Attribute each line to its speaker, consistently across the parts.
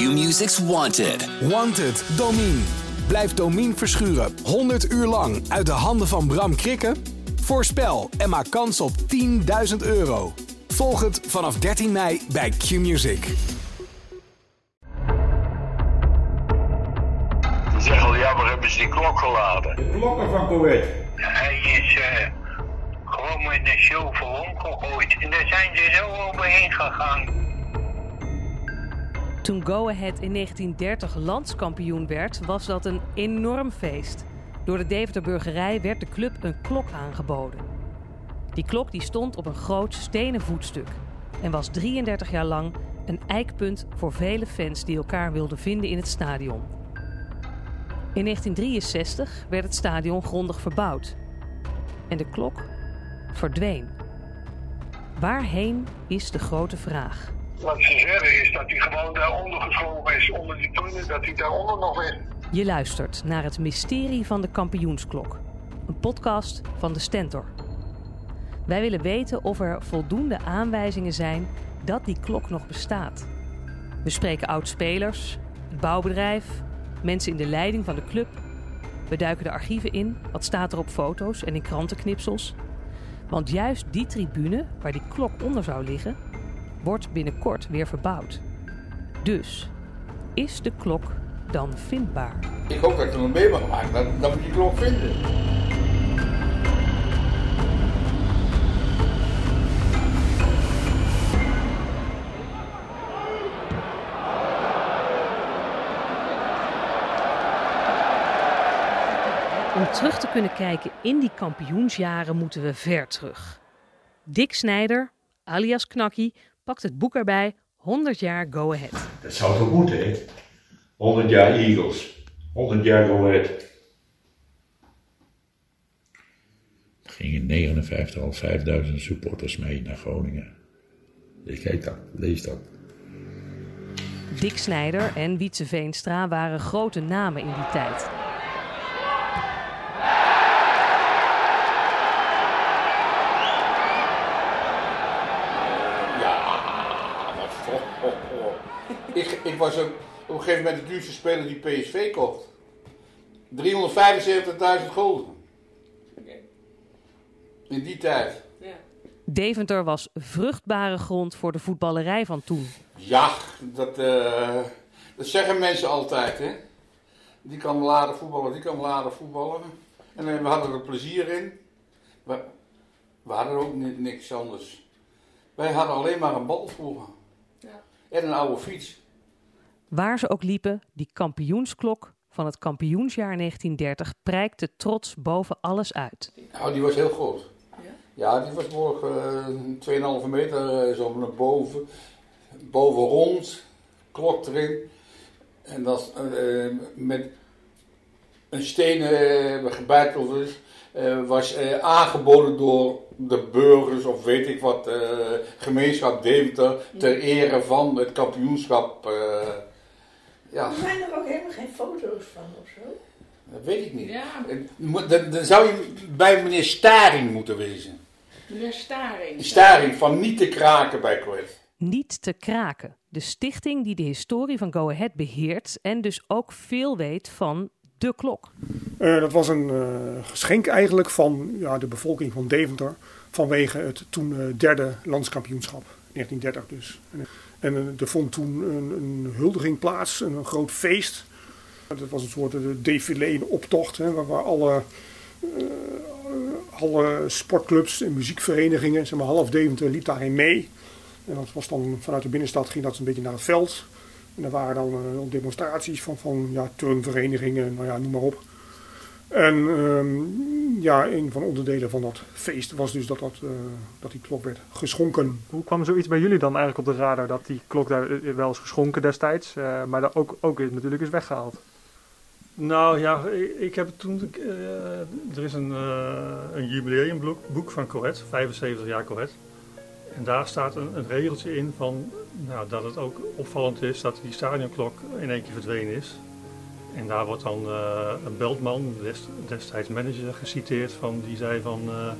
Speaker 1: Q-Music's Wanted.
Speaker 2: Wanted, Domine. Blijf Domine verschuren 100 uur lang uit de handen van Bram Krikken? Voorspel en maak kans op 10.000 euro. Volg het vanaf 13 mei bij Q-Music.
Speaker 3: Ze zeggen al, ja, waar hebben ze die klok geladen?
Speaker 4: De klokken van Kuwait.
Speaker 3: Hij is eh, gewoon met een show voor omgegooid. En daar zijn ze zo overheen gegaan.
Speaker 5: Toen Go Ahead in 1930 landskampioen werd, was dat een enorm feest. Door de Deventer Burgerij werd de club een klok aangeboden. Die klok die stond op een groot stenen voetstuk en was 33 jaar lang een eikpunt voor vele fans die elkaar wilden vinden in het stadion. In 1963 werd het stadion grondig verbouwd en de klok verdween. Waarheen is de grote vraag.
Speaker 3: Wat ze zeggen is dat hij gewoon daaronder geschoven is, onder die tunnen, dat hij daaronder nog is.
Speaker 5: Je luistert naar het mysterie van de kampioensklok. Een podcast van de Stentor. Wij willen weten of er voldoende aanwijzingen zijn dat die klok nog bestaat. We spreken oud-spelers, het bouwbedrijf, mensen in de leiding van de club. We duiken de archieven in, wat staat er op foto's en in krantenknipsels. Want juist die tribune, waar die klok onder zou liggen, wordt binnenkort weer verbouwd. Dus is de klok dan vindbaar?
Speaker 4: Ik hoop dat ik er nog mee mag maken, dat, dat we die klok vinden.
Speaker 5: Om terug te kunnen kijken in die kampioensjaren moeten we ver terug. Dick Snijder, alias Knakkie, pakt het boek erbij 100 jaar Go Ahead.
Speaker 6: Dat zou toch moeten, hè? 100 jaar Eagles, 100 jaar Go Ahead. Er gingen 59 al 5000 supporters mee naar Groningen. Ik kijk dat, lees dat.
Speaker 5: Dick Snijder en Wietse Veenstra waren grote namen in die tijd.
Speaker 4: Ja, wat voor. oh, oh. Ik, ik was op, op een gegeven moment de duurste speler die PSV kocht. 375.000 gulden. In die tijd.
Speaker 5: Deventer was vruchtbare grond voor de voetballerij van toen.
Speaker 4: Ja, dat, eh, dat zeggen mensen altijd, hè. Die kan laden voetballen, die kan laden voetballen. En eh, we hadden er plezier in. We, we hadden ook ni- niks anders. Wij hadden alleen maar een bal vroeger. En een oude fiets.
Speaker 5: Waar ze ook liepen, die kampioensklok van het kampioensjaar 1930 prijkte trots boven alles uit.
Speaker 4: Nou, die was heel groot. Ja, die was morgen uh, 2,5 meter eh, zo naar boven. Boven rond, klok erin. En dat eh, met een stenen uh, gebeiteld is, eh, was eh, aangeboden door de burgers of weet ik wat, eh, gemeenschap Deventer ter ere van het kampioenschap. Ja,
Speaker 7: Er zijn er ook helemaal geen foto's van of zo.
Speaker 4: dat weet ik niet.
Speaker 7: Ja,
Speaker 4: dan zou je bij meneer Staring moeten wezen.
Speaker 7: meneer Staring.
Speaker 4: Staring van niet te kraken bij Corvette.
Speaker 5: Niet te kraken. De stichting die de historie van Go Ahead beheert en dus ook veel weet van de klok.
Speaker 8: Eh, dat was een eh, geschenk eigenlijk van ja, de bevolking van Deventer vanwege het toen eh, derde landskampioenschap, 1930 dus. En, eh, er vond toen een, een huldiging plaats, een, groot feest. Dat was een soort uh, défilé, een optocht, hè, waar, alle, eh, alle sportclubs en muziekverenigingen, zeg maar half Deventer liep daarin mee. En dat was dan vanuit de binnenstad ging dat een beetje naar het veld. En er waren dan eh, demonstraties van, van ja, turnverenigingen, nou ja, noem maar op. En ehm, ja, een van de onderdelen van dat feest was dus dat, dat, eh, dat die klok werd geschonken.
Speaker 9: Hoe kwam zoiets bij jullie dan eigenlijk op de radar dat die klok daar eh, wel is geschonken destijds, eh, maar dat ook, ook natuurlijk is weggehaald?
Speaker 10: Nou ja, ik, heb het toen. eh, er is een, eh, een jubileumboek boek van Corvette, 75 jaar Corvette. En daar staat een, een regeltje in van nou, dat het ook opvallend is dat die stadionklok in één keer verdwenen is. En daar wordt dan eh, een dest- destijds manager, geciteerd van die zei van eh,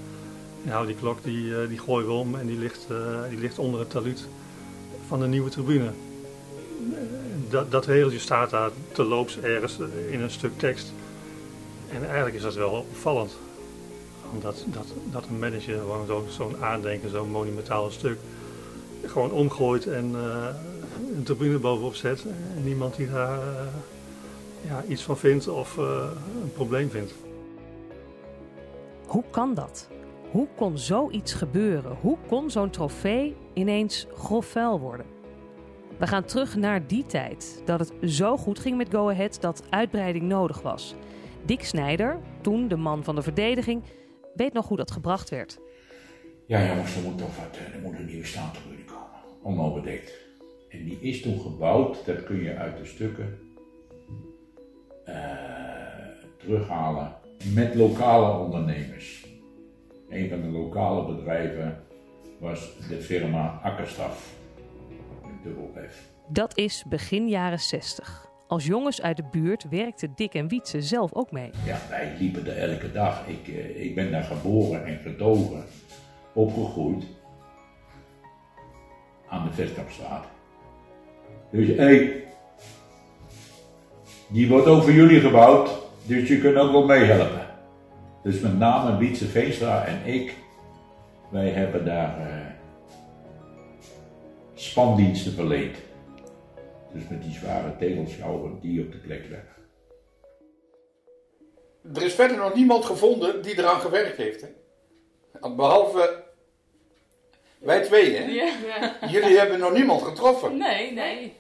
Speaker 10: nou die klok die, eh, die gooien we om en die ligt, die ligt onder het taluut van de nieuwe tribune. Dat, dat regeltje staat daar te loops ergens in een stuk tekst. En eigenlijk is dat wel opvallend. Omdat dat, dat een manager gewoon zo'n zo aandenken, zo'n monumentaal stuk, gewoon omgooit en uh, een tribune bovenop zet. En niemand die daar ja, iets van vindt of uh, een probleem vindt.
Speaker 5: Hoe kan dat? Hoe kon zoiets gebeuren? Hoe kon zo'n trofee ineens grof vuil worden? We gaan terug naar die tijd, dat het zo goed ging met Go Ahead dat uitbreiding nodig was. Dick Snijder, toen de man van de verdediging, weet nog hoe dat gebracht werd.
Speaker 6: Ja jongens, er moet toch wat, eh, er moet een nieuwe staantribune komen, onoverdekt. En die is toen gebouwd, dat kun je uit de stukken terughalen met lokale ondernemers. Een van de lokale bedrijven was de firma Akkerstaf. Dubbel F.
Speaker 5: Dat is begin jaren 60. Als jongens uit de buurt werkten Dick en Wietse zelf ook mee.
Speaker 6: Ja, wij liepen er elke dag. Ik, eh, ik ben daar geboren en getogen, opgegroeid aan de Vestkapstraat. Dus hé, hey, die wordt ook voor jullie gebouwd, dus je kunt ook wel meehelpen. Dus met name Wietse Veenstra en ik, wij hebben daar uh, spandiensten verleend. Dus met die zware tegelschouwen die op de plek leggen.
Speaker 4: Er is verder nog niemand gevonden die eraan gewerkt heeft. Hè? Behalve wij twee, hè?
Speaker 7: Ja.
Speaker 4: Jullie hebben nog niemand getroffen.
Speaker 7: Nee, nee.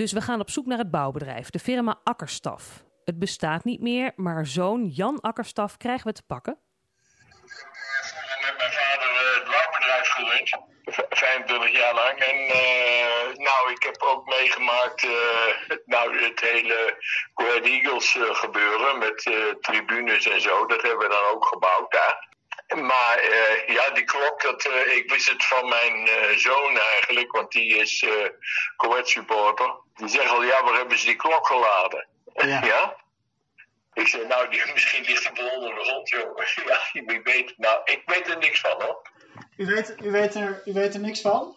Speaker 5: Dus we gaan op zoek naar het bouwbedrijf, de firma Akkerstaf. Het bestaat niet meer, maar zoon Jan Akkerstaf krijgen we te pakken.
Speaker 3: met mijn vader het bouwbedrijf gerund. 25 jaar lang. En uh, nou, ik heb ook meegemaakt uh, nou, het hele Red Eagles gebeuren met tribunes en zo. Dat hebben we dan ook gebouwd daar. Maar ja, die klok, dat, ik wist het van mijn zoon eigenlijk, want die is uh, supporter. Die zegt al, ja, waar hebben ze die klok geladen?
Speaker 1: Ja.
Speaker 3: ja? Ik zei, nou, die, misschien ligt die onder de grond, joh. Ja, wie weet. Nou, ik weet er niks van, hoor.
Speaker 1: U weet, u weet, er, u weet er niks van?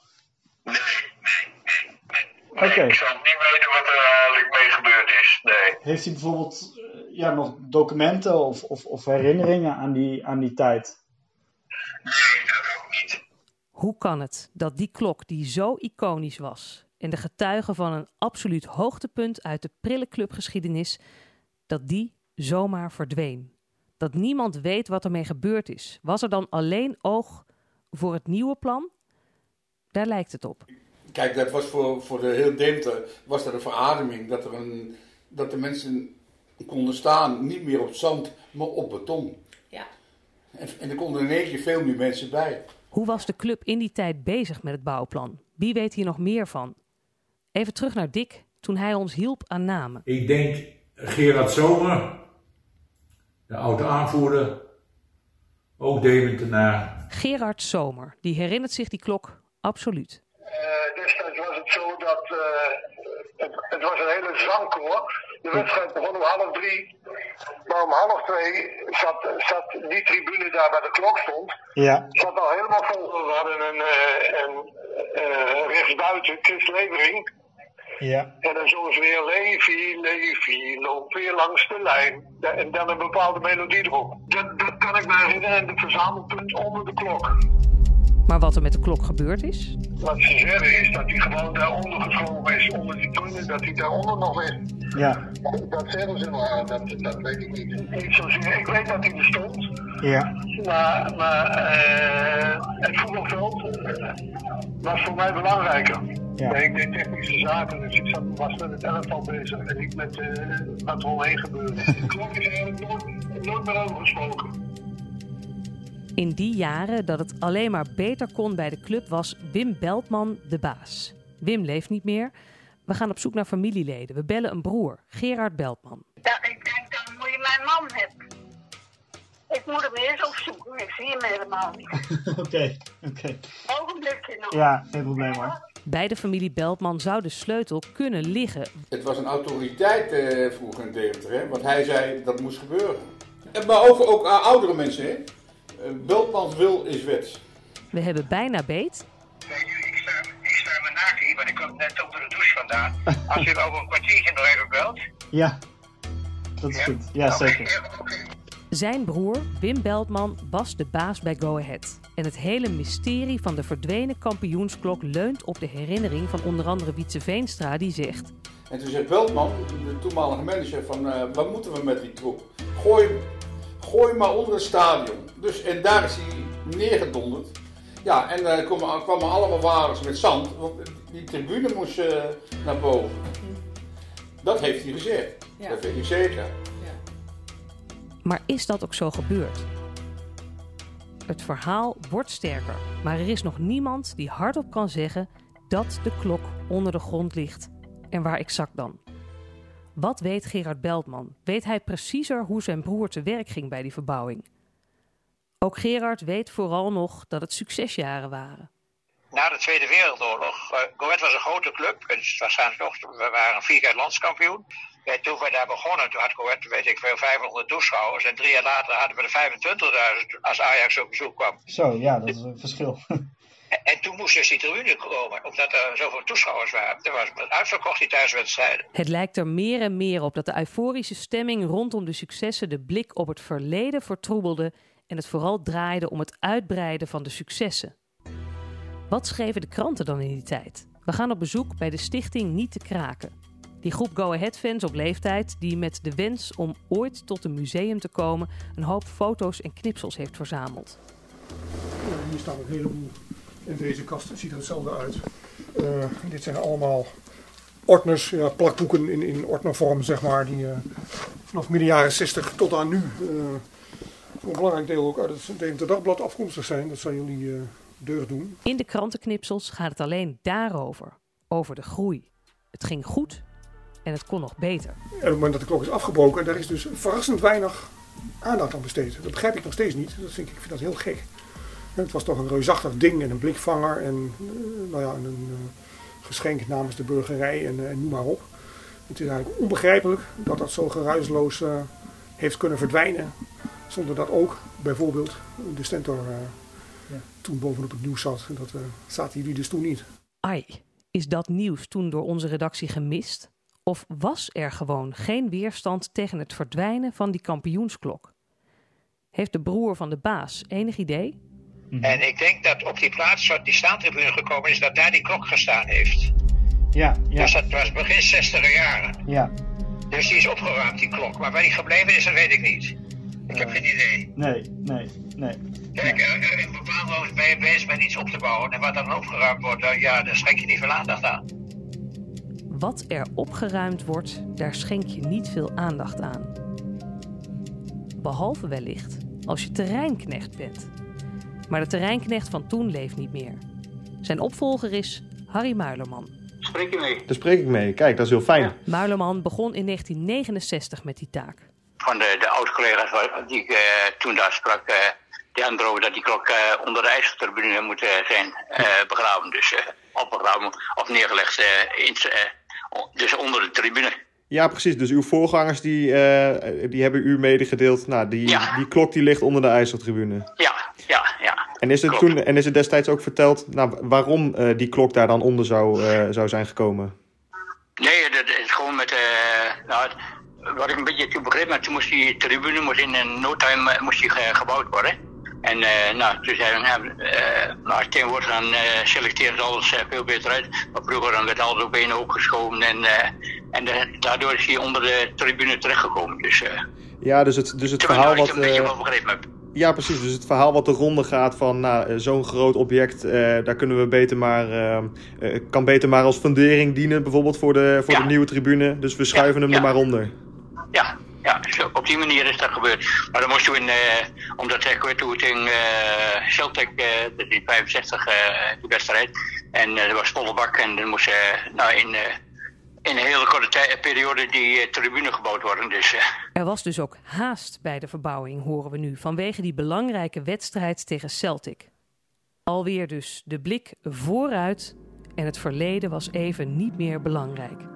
Speaker 3: Nee, nee, nee. nee.
Speaker 1: Oké.
Speaker 3: Ik zou niet weten wat er eigenlijk mee gebeurd is, nee.
Speaker 1: Heeft u bijvoorbeeld uh, ja, nog documenten of, of, of herinneringen aan die, aan die tijd?
Speaker 3: Nee, dat ook niet.
Speaker 5: Hoe kan het dat die klok die zo iconisch was en de getuige van een absoluut hoogtepunt uit de prille clubgeschiedenis, dat die zomaar verdween? Dat niemand weet wat ermee gebeurd is. Was er dan alleen oog voor het nieuwe plan? Daar lijkt het op.
Speaker 4: Kijk, dat was voor, voor de heel Deventer was dat een verademing. Dat, er een, dat de mensen konden staan, niet meer op zand, maar op beton.
Speaker 7: Ja.
Speaker 4: En, en er konden in één keer veel meer mensen bij.
Speaker 5: Hoe was de club in die tijd bezig met het bouwplan? Wie weet hier nog meer van? Even terug naar Dick, toen hij ons hielp aan namen.
Speaker 6: Ik denk Gerard Zomer, de oude aanvoerder, ook Deventenaar.
Speaker 5: Gerard Zomer, die herinnert zich die klok absoluut.
Speaker 3: Uh, destijds was het zo dat uh, het, het, was een hele zangkoor. De wedstrijd begon om half drie. Maar om half twee zat, zat die tribune daar waar de klok stond.
Speaker 1: Ja.
Speaker 3: Zat al helemaal vol. We hadden een, uh, een rechtsbuiten, Chris Levering.
Speaker 1: Ja.
Speaker 3: En dan zongen ze weer Levi, Levi, loop weer langs de lijn. En dan een bepaalde melodie erop. Dat, dat kan ik me herinneren, en de verzamelpunt onder de klok.
Speaker 5: Maar wat er met de klok gebeurd is?
Speaker 3: Wat ze zeggen is dat hij gewoon daaronder geschoven is, onder die tonnen, dat hij daaronder nog is.
Speaker 1: Ja.
Speaker 3: Dat zeggen ze maar, dat, dat weet ik niet. Niet zozeer. Ik weet dat hij er stond.
Speaker 1: Ja.
Speaker 3: Maar, maar uh, het voetbalveld was voor mij belangrijker.
Speaker 1: Ja.
Speaker 3: Nee, ik deed technische zaken, dus ik zat, was met het elftal bezig en niet met uh, wat er omheen gebeurde. De klok is eigenlijk nooit, nooit meer over gesproken.
Speaker 5: In die jaren dat het alleen maar beter kon bij de club was Wim Beltman de baas. Wim leeft niet meer. We gaan op zoek naar familieleden. We bellen een broer, Gerard Beltman.
Speaker 11: Ja, ik denk dan moet je mijn man hebben. Ik moet hem eerst opzoeken. Ik zie hem helemaal niet.
Speaker 1: Oké, oké. Okay.
Speaker 11: Ogenblikje nog.
Speaker 1: Ja, geen probleem hoor.
Speaker 5: Bij de familie Beltman zou de sleutel kunnen liggen.
Speaker 4: Het was een autoriteit eh, vroeger in Deventer, hè? want hij zei dat moest gebeuren. En, maar ook, ook uh, oudere mensen, hè? Uh, Beltmans wil is wet.
Speaker 5: We hebben bijna beet.
Speaker 3: Ik sta, ik sta mijn naakt hier, want ik kwam net onder de douche vandaan.
Speaker 12: Als u over een kwartiertje nog even belt.
Speaker 1: Ja, dat is goed. Ja, zeker.
Speaker 5: Zijn broer, Wim Beltman, was de baas bij Go Ahead. En het hele mysterie van de verdwenen kampioensklok leunt op de herinnering van onder andere Wietse Veenstra, die zegt...
Speaker 4: En toen zei Beltman, de toenmalige manager, van uh, wat moeten we met die troep? Gooi, gooi maar onder het stadion. Dus, en daar is hij neergedonderd. Ja, en dan uh, kwamen, kwamen allemaal wagens met zand, want die tribune moest uh, naar boven. Dat heeft hij gezegd. Ja. Dat weet ik zeker.
Speaker 5: Maar is dat ook zo gebeurd? Het verhaal wordt sterker, maar er is nog niemand die hardop kan zeggen dat de klok onder de grond ligt. En waar exact dan? Wat weet Gerard Beltman? Weet hij preciezer hoe zijn broer te werk ging bij die verbouwing? Ook Gerard weet vooral nog dat het succesjaren waren.
Speaker 12: Na de Tweede Wereldoorlog, uh, Goed was een grote club, waarschijnlijk nog, we waren vier keer landskampioen. Ja, toen we daar begonnen, toen had Goed, weet ik veel, 500 toeschouwers. En drie jaar later hadden we de 25.000 als Ajax op bezoek kwam.
Speaker 1: Zo, ja, dat is een verschil.
Speaker 12: En toen moest dus die tribune komen, omdat er zoveel toeschouwers waren. Er was uitverkocht die thuiswedstrijden.
Speaker 5: Het lijkt er meer en meer op dat de euforische stemming rondom de successen de blik op het verleden vertroebelde en het vooral draaide om het uitbreiden van de successen. Wat schreven de kranten dan in die tijd? We gaan op bezoek bij de stichting Niet te Kraken. Die groep Go Ahead fans op leeftijd die met de wens om ooit tot een museum te komen een hoop foto's en knipsels heeft verzameld.
Speaker 8: Ja, hier staan een heleboel. In deze kast ziet er hetzelfde uit. Uh, dit zijn allemaal ordners, ja, plakboeken in, in ordnervorm, zeg maar, die uh, vanaf midden jaren 60 tot aan nu uh, voor een belangrijk deel ook uit het Deventer Dagblad afkomstig zijn. Dat zijn jullie deugd doen.
Speaker 5: In de krantenknipsels gaat het alleen daarover, over de groei. Het ging goed en het kon nog beter.
Speaker 8: Op het moment dat de klok is afgebroken, daar is dus verrassend weinig aandacht aan besteed. Dat begrijp ik nog steeds niet. Dat vind ik, ik vind dat heel gek. Het was toch een reusachtig ding en een blikvanger en nou ja, een uh, geschenk namens de burgerij en, en, noem maar op. Het is eigenlijk onbegrijpelijk dat dat zo geruisloos uh, heeft kunnen verdwijnen. Zonder dat ook bijvoorbeeld de Stentor uh, ja. toen bovenop het nieuws zat. Dat zaten jullie dus toen niet.
Speaker 5: Ai, is dat nieuws toen door onze redactie gemist? Of was er gewoon geen weerstand tegen het verdwijnen van die kampioensklok? Heeft de broer van de baas enig idee?
Speaker 12: Mhm. En ik denk dat op die plaats waar die staantribune gekomen is, dat daar die klok gestaan heeft.
Speaker 1: Ja, ja.
Speaker 12: Dus dat was begin 60 jaren.
Speaker 1: Ja.
Speaker 12: Dus die is opgeruimd, die klok. Maar waar die gebleven is, dat weet ik niet. Ik heb geen idee.
Speaker 1: Nee, nee, nee.
Speaker 12: Kijk, nee. moment ben je bezig met iets op te bouwen. En wat dan opgeruimd wordt, ja, daar schenk je niet veel aandacht aan.
Speaker 5: Wat er opgeruimd wordt, daar schenk je niet veel aandacht aan. Behalve wellicht als je terreinknecht bent. Maar de terreinknecht van toen leeft niet meer. Zijn opvolger is Harry Muilerman.
Speaker 12: Spreek je mee?
Speaker 13: Daar spreek ik mee. Kijk, dat is heel fijn. Ja.
Speaker 5: Muilerman begon in 1969 met die taak.
Speaker 12: Van de, de oud-collega's die ik uh, toen daar sprak, die erover dat die klok uh, onder de ijzertribune moet zijn begraven. Dus opgegraven of neergelegd, in, dus onder de tribune.
Speaker 13: Ja, precies. Dus uw voorgangers die, die hebben u medegedeeld. Nou, die, ja. die klok die ligt onder de ijzertribune.
Speaker 12: Ja, ja, ja.
Speaker 13: En is het, toen, en is het destijds ook verteld nou, waarom die klok daar dan onder zou, zou zijn gekomen?
Speaker 12: Nee, dat is gewoon met. Nou, wat ik een beetje toen begreep, maar toen moest die tribune moest in een no time moest die gebouwd worden. En nou, toen zeiden we, nou, tegenwoordig dan selecteren ze alles veel beter uit. Maar vroeger dan werd alles op één hoop geschoven en, en daardoor is hij onder de tribune terechtgekomen. Dus,
Speaker 13: ja, dus het, dus het verhaal wat... Ja, precies. Dus het verhaal wat de ronde gaat van nou, zo'n groot object, uh, daar kunnen we beter maar, uh, uh, kan beter maar als fundering dienen, bijvoorbeeld voor de, voor ja. de nieuwe tribune. Dus we schuiven ja, hem er maar onder.
Speaker 12: Ja, ja zo, op die manier is dat gebeurd. Maar dan moest je in, omdat ik weet hoe in Celtic, dat is in 65 de wedstrijd, en er was volle bak en dan moest nou, in in een hele korte periode die uh, tribune gebouwd worden. Dus, uh.
Speaker 5: Er was dus ook haast bij de verbouwing, horen we nu, vanwege die belangrijke wedstrijd tegen Celtic. Alweer dus de blik vooruit en het verleden was even niet meer belangrijk.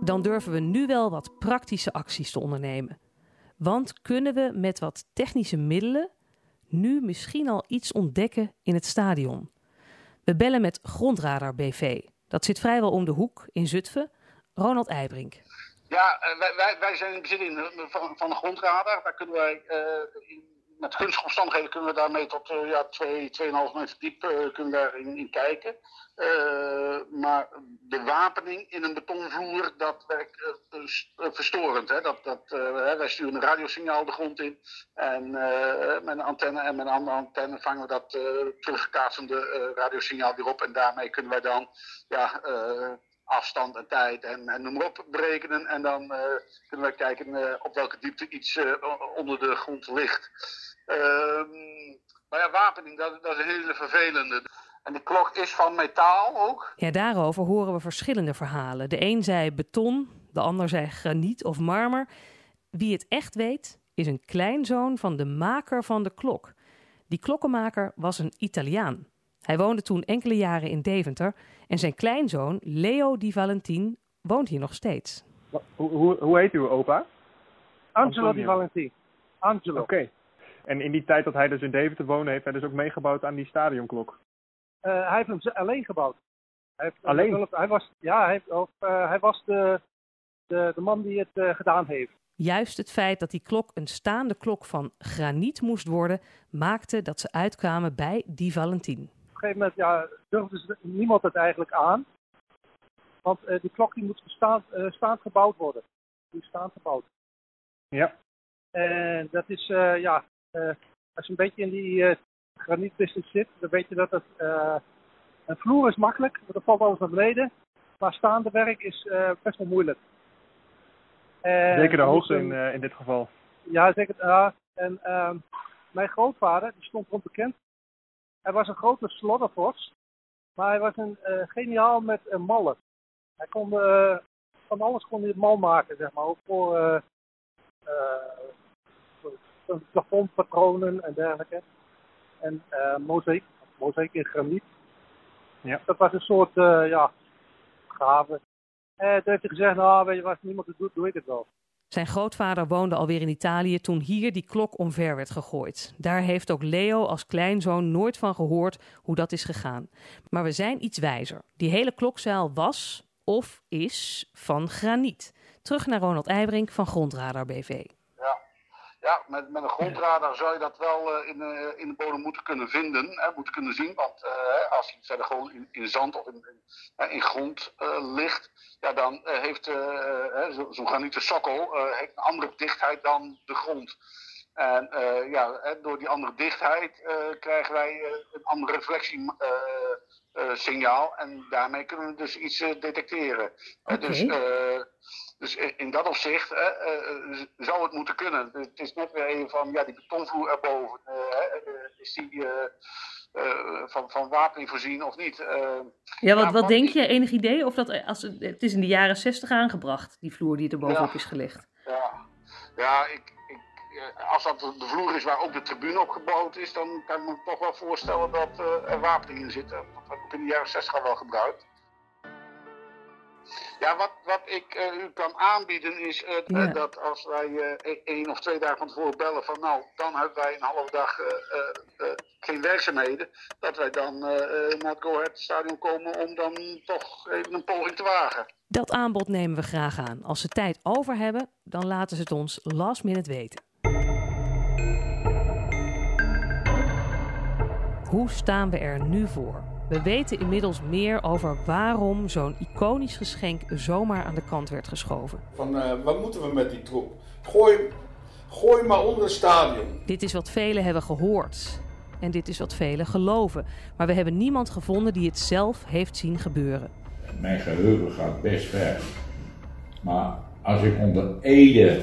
Speaker 5: Dan durven we nu wel wat praktische acties te ondernemen. Want kunnen we met wat technische middelen nu misschien al iets ontdekken in het stadion? We bellen met Grondradar BV. Dat zit vrijwel om de hoek in Zutphen. Ronald Eibrink.
Speaker 14: Ja, eh, wij, wij, wij zijn in van, van een grondradar. Daar kunnen wij in, met gunstige omstandigheden kunnen we daarmee tot uh, ja, 2, 2,5 meter diep uh, kunnen daarin in kijken. Uh, maar de wapening in een betonvloer, dat werkt verstorend. Hè? Dat, dat, wij sturen een radiosignaal de grond in. En met een antenne en met een andere antenne vangen we dat terugkaatsende radiosignaal weer op. En daarmee kunnen wij dan ja, afstand en tijd en, en noem maar op berekenen. En dan kunnen wij kijken op welke diepte iets onder de grond ligt. Ehm, maar ja, wapening, dat, dat is een hele vervelende. En de klok is van metaal ook.
Speaker 5: Ja, daarover horen we verschillende verhalen. De een zei beton, de ander zei graniet of marmer. Wie het echt weet, is een kleinzoon van de maker van de klok. Die klokkenmaker was een Italiaan. Hij woonde toen enkele jaren in Deventer en zijn kleinzoon, Leo Di Valentin, woont hier nog steeds.
Speaker 9: Hoe, hoe, hoe heet uw opa?
Speaker 15: Angelo Di Valentin. Angelo.
Speaker 9: Oké. En in die tijd dat hij dus in Deventer woonde, heeft hij dus ook meegebouwd aan die stadionklok?
Speaker 15: Uh, hij heeft hem alleen gebouwd. Hij heeft,
Speaker 9: alleen?
Speaker 15: hij was, ja, hij, of, uh, hij was de, de, de man die het uh, gedaan heeft.
Speaker 5: Juist het feit dat die klok een staande klok van graniet moest worden, maakte dat ze uitkwamen bij die Valentin. Op
Speaker 15: een gegeven moment ja, durfde niemand het eigenlijk aan. Want die klok die moet staand, staand gebouwd worden. Die is staand gebouwd.
Speaker 9: Ja.
Speaker 15: En dat is, ja, uh, als je een beetje in die granietbusiness zit, dan weet je dat het, een vloer is makkelijk, want dan valt alles naar beneden. Maar staande werk is best wel moeilijk.
Speaker 9: En, zeker de hoogte in, in dit geval.
Speaker 15: Ja, zeker. Ja. En ehm, mijn grootvader, die stond rond bekend. Hij was een grote sloddervos, maar hij was een geniaal met mallen. Hij kon van alles kon hij mal maken, zeg maar. Ook voor plafondpatronen en dergelijke. En uh, mozaïek, mozaïek in graniet.
Speaker 9: Ja.
Speaker 15: Dat was een soort, uh, ja, gave. En toen heeft hij gezegd, nou weet je wat, niemand het doet, doe ik het wel.
Speaker 5: Zijn grootvader woonde alweer in Italië toen hier die klok omver werd gegooid. Daar heeft ook Leo als kleinzoon nooit van gehoord hoe dat is gegaan. Maar we zijn iets wijzer. Die hele klokzaal was of is van graniet. Terug naar Ronald Eibrink van Grondradar BV.
Speaker 14: Met, met een grondradar zou je dat wel uh, in, uh, in de bodem moeten kunnen vinden, hè, moeten kunnen zien. Want uh, als hij verder gewoon in, zand of in, in, grond ligt, ja, dan heeft zo'n zo granieten sokkel heeft een andere dichtheid dan de grond. En ja, door die andere dichtheid krijgen wij een andere reflectiesignaal. en daarmee kunnen we dus iets detecteren.
Speaker 5: Okay.
Speaker 14: Dus dus in dat opzicht zou het moeten kunnen. Het is net weer een van ja, die betonvloer erboven. Is die van, van wapening voorzien of niet?
Speaker 5: ja, wat, wat denk je? Enig idee? Of dat, als, het is in de jaren 60 aangebracht, die vloer die er bovenop
Speaker 14: ja,
Speaker 5: is gelegd.
Speaker 14: Ja, ja ik, als dat de vloer is waar ook de tribune op gebouwd is, dan kan ik me toch wel voorstellen dat er wapening in zit. Dat heb ik in de jaren 60 al wel gebruikt. Ja, wat, wat ik uh, u kan aanbieden is uh, ja. dat als wij uh, één of twee dagen van tevoren bellen van nou, dan hebben wij een halve dag geen werkzaamheden, dat wij dan naar het Go Ahead stadion komen om dan toch even een poging te wagen.
Speaker 5: Dat aanbod nemen we graag aan. Als ze tijd over hebben, dan laten ze het ons last minute weten. Hoe staan we er nu voor? We weten inmiddels meer over waarom zo'n iconisch geschenk zomaar aan de kant werd geschoven.
Speaker 4: Van uh, wat moeten we met die troep? Gooi, gooi maar onder het stadion.
Speaker 5: Dit is wat velen hebben gehoord. En dit is wat velen geloven. Maar we hebben niemand gevonden die het zelf heeft zien gebeuren.
Speaker 6: Mijn geheugen gaat best ver. Maar als ik onder Ede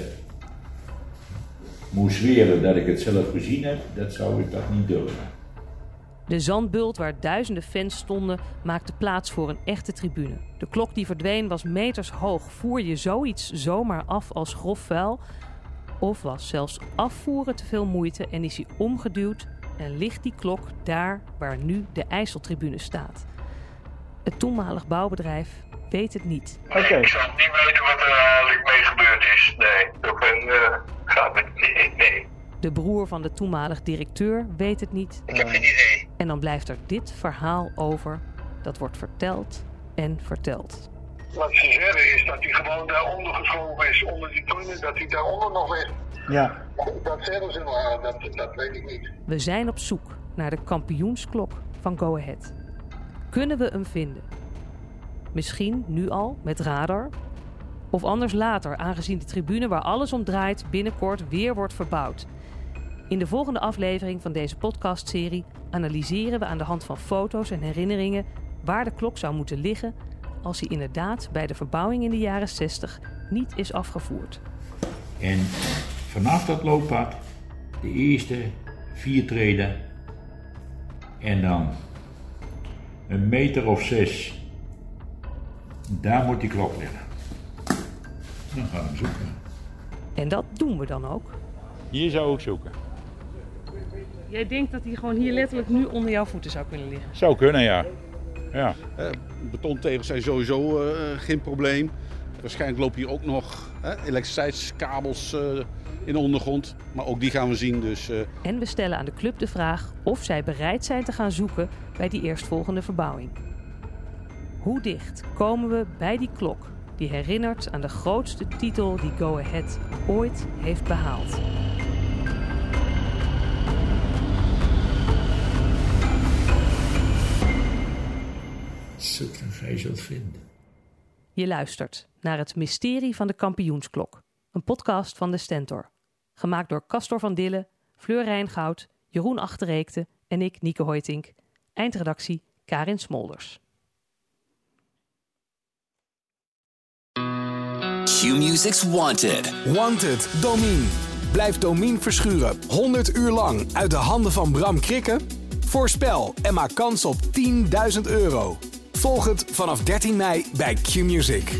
Speaker 6: moest zweren dat ik het zelf gezien heb, dat zou ik dat niet durven.
Speaker 5: De zandbult waar duizenden fans stonden maakte plaats voor een echte tribune. De klok die verdween was meters hoog. Voer je zoiets zomaar af als grof vuil? Of was zelfs afvoeren te veel moeite en is hij omgeduwd en ligt die klok daar waar nu de IJsseltribune staat? Het toenmalig bouwbedrijf weet het niet.
Speaker 3: Okay. Ik zou niet weten wat er eigenlijk mee gebeurd is. Nee, dat ben, uh, gaat met, nee, nee.
Speaker 5: De broer van de toenmalig directeur weet het niet.
Speaker 3: Ik heb geen idee.
Speaker 5: En dan blijft er dit verhaal over. Dat wordt verteld en verteld.
Speaker 3: Wat ze zeggen is dat hij gewoon daaronder geschoven is, onder die tuinen, dat hij daaronder nog ligt.
Speaker 1: Ja.
Speaker 3: Dat zeggen ze maar, dat, dat weet ik niet.
Speaker 5: We zijn op zoek naar de kampioensklok van Go Ahead. Kunnen we hem vinden? Misschien nu al met radar? Of anders later, aangezien de tribune waar alles om draait binnenkort weer wordt verbouwd. In de volgende aflevering van deze podcastserie analyseren we aan de hand van foto's en herinneringen waar de klok zou moeten liggen als hij inderdaad bij de verbouwing in de jaren 60 niet is afgevoerd.
Speaker 6: En vanaf dat looppad, de eerste vier treden en dan een meter of zes, daar moet die klok liggen. Dan gaan we hem zoeken.
Speaker 5: En dat doen we dan ook.
Speaker 6: Hier zou ik zoeken.
Speaker 5: Jij denkt dat hij gewoon hier letterlijk nu onder jouw voeten zou kunnen liggen?
Speaker 6: Zou kunnen, ja. ja.
Speaker 16: Eh, betontegels zijn sowieso eh, geen probleem. Waarschijnlijk lopen hier ook nog elektriciteitskabels eh, in de ondergrond. Maar ook die gaan we zien. Dus, eh,
Speaker 5: En we stellen aan de club de vraag of zij bereid zijn te gaan zoeken bij die eerstvolgende verbouwing. Hoe dicht komen we bij die klok die herinnert aan de grootste titel die Go Ahead ooit heeft behaald?
Speaker 6: Vinden.
Speaker 5: Je luistert naar het Mysterie van de Kampioensklok, een podcast van de Stentor. Gemaakt door Castor van Dille, Fleur Rijngoud, Jeroen Achterreekte en ik, Nieke Hoytink. Eindredactie Karin Smolders.
Speaker 2: Q-Music's Wanted. Wanted, Domine. Blijf Domine verschuren 100 uur lang uit de handen van Bram Krikken? Voorspel en maak kans op 10.000 euro. Volg het vanaf 13 mei bij Q-Music.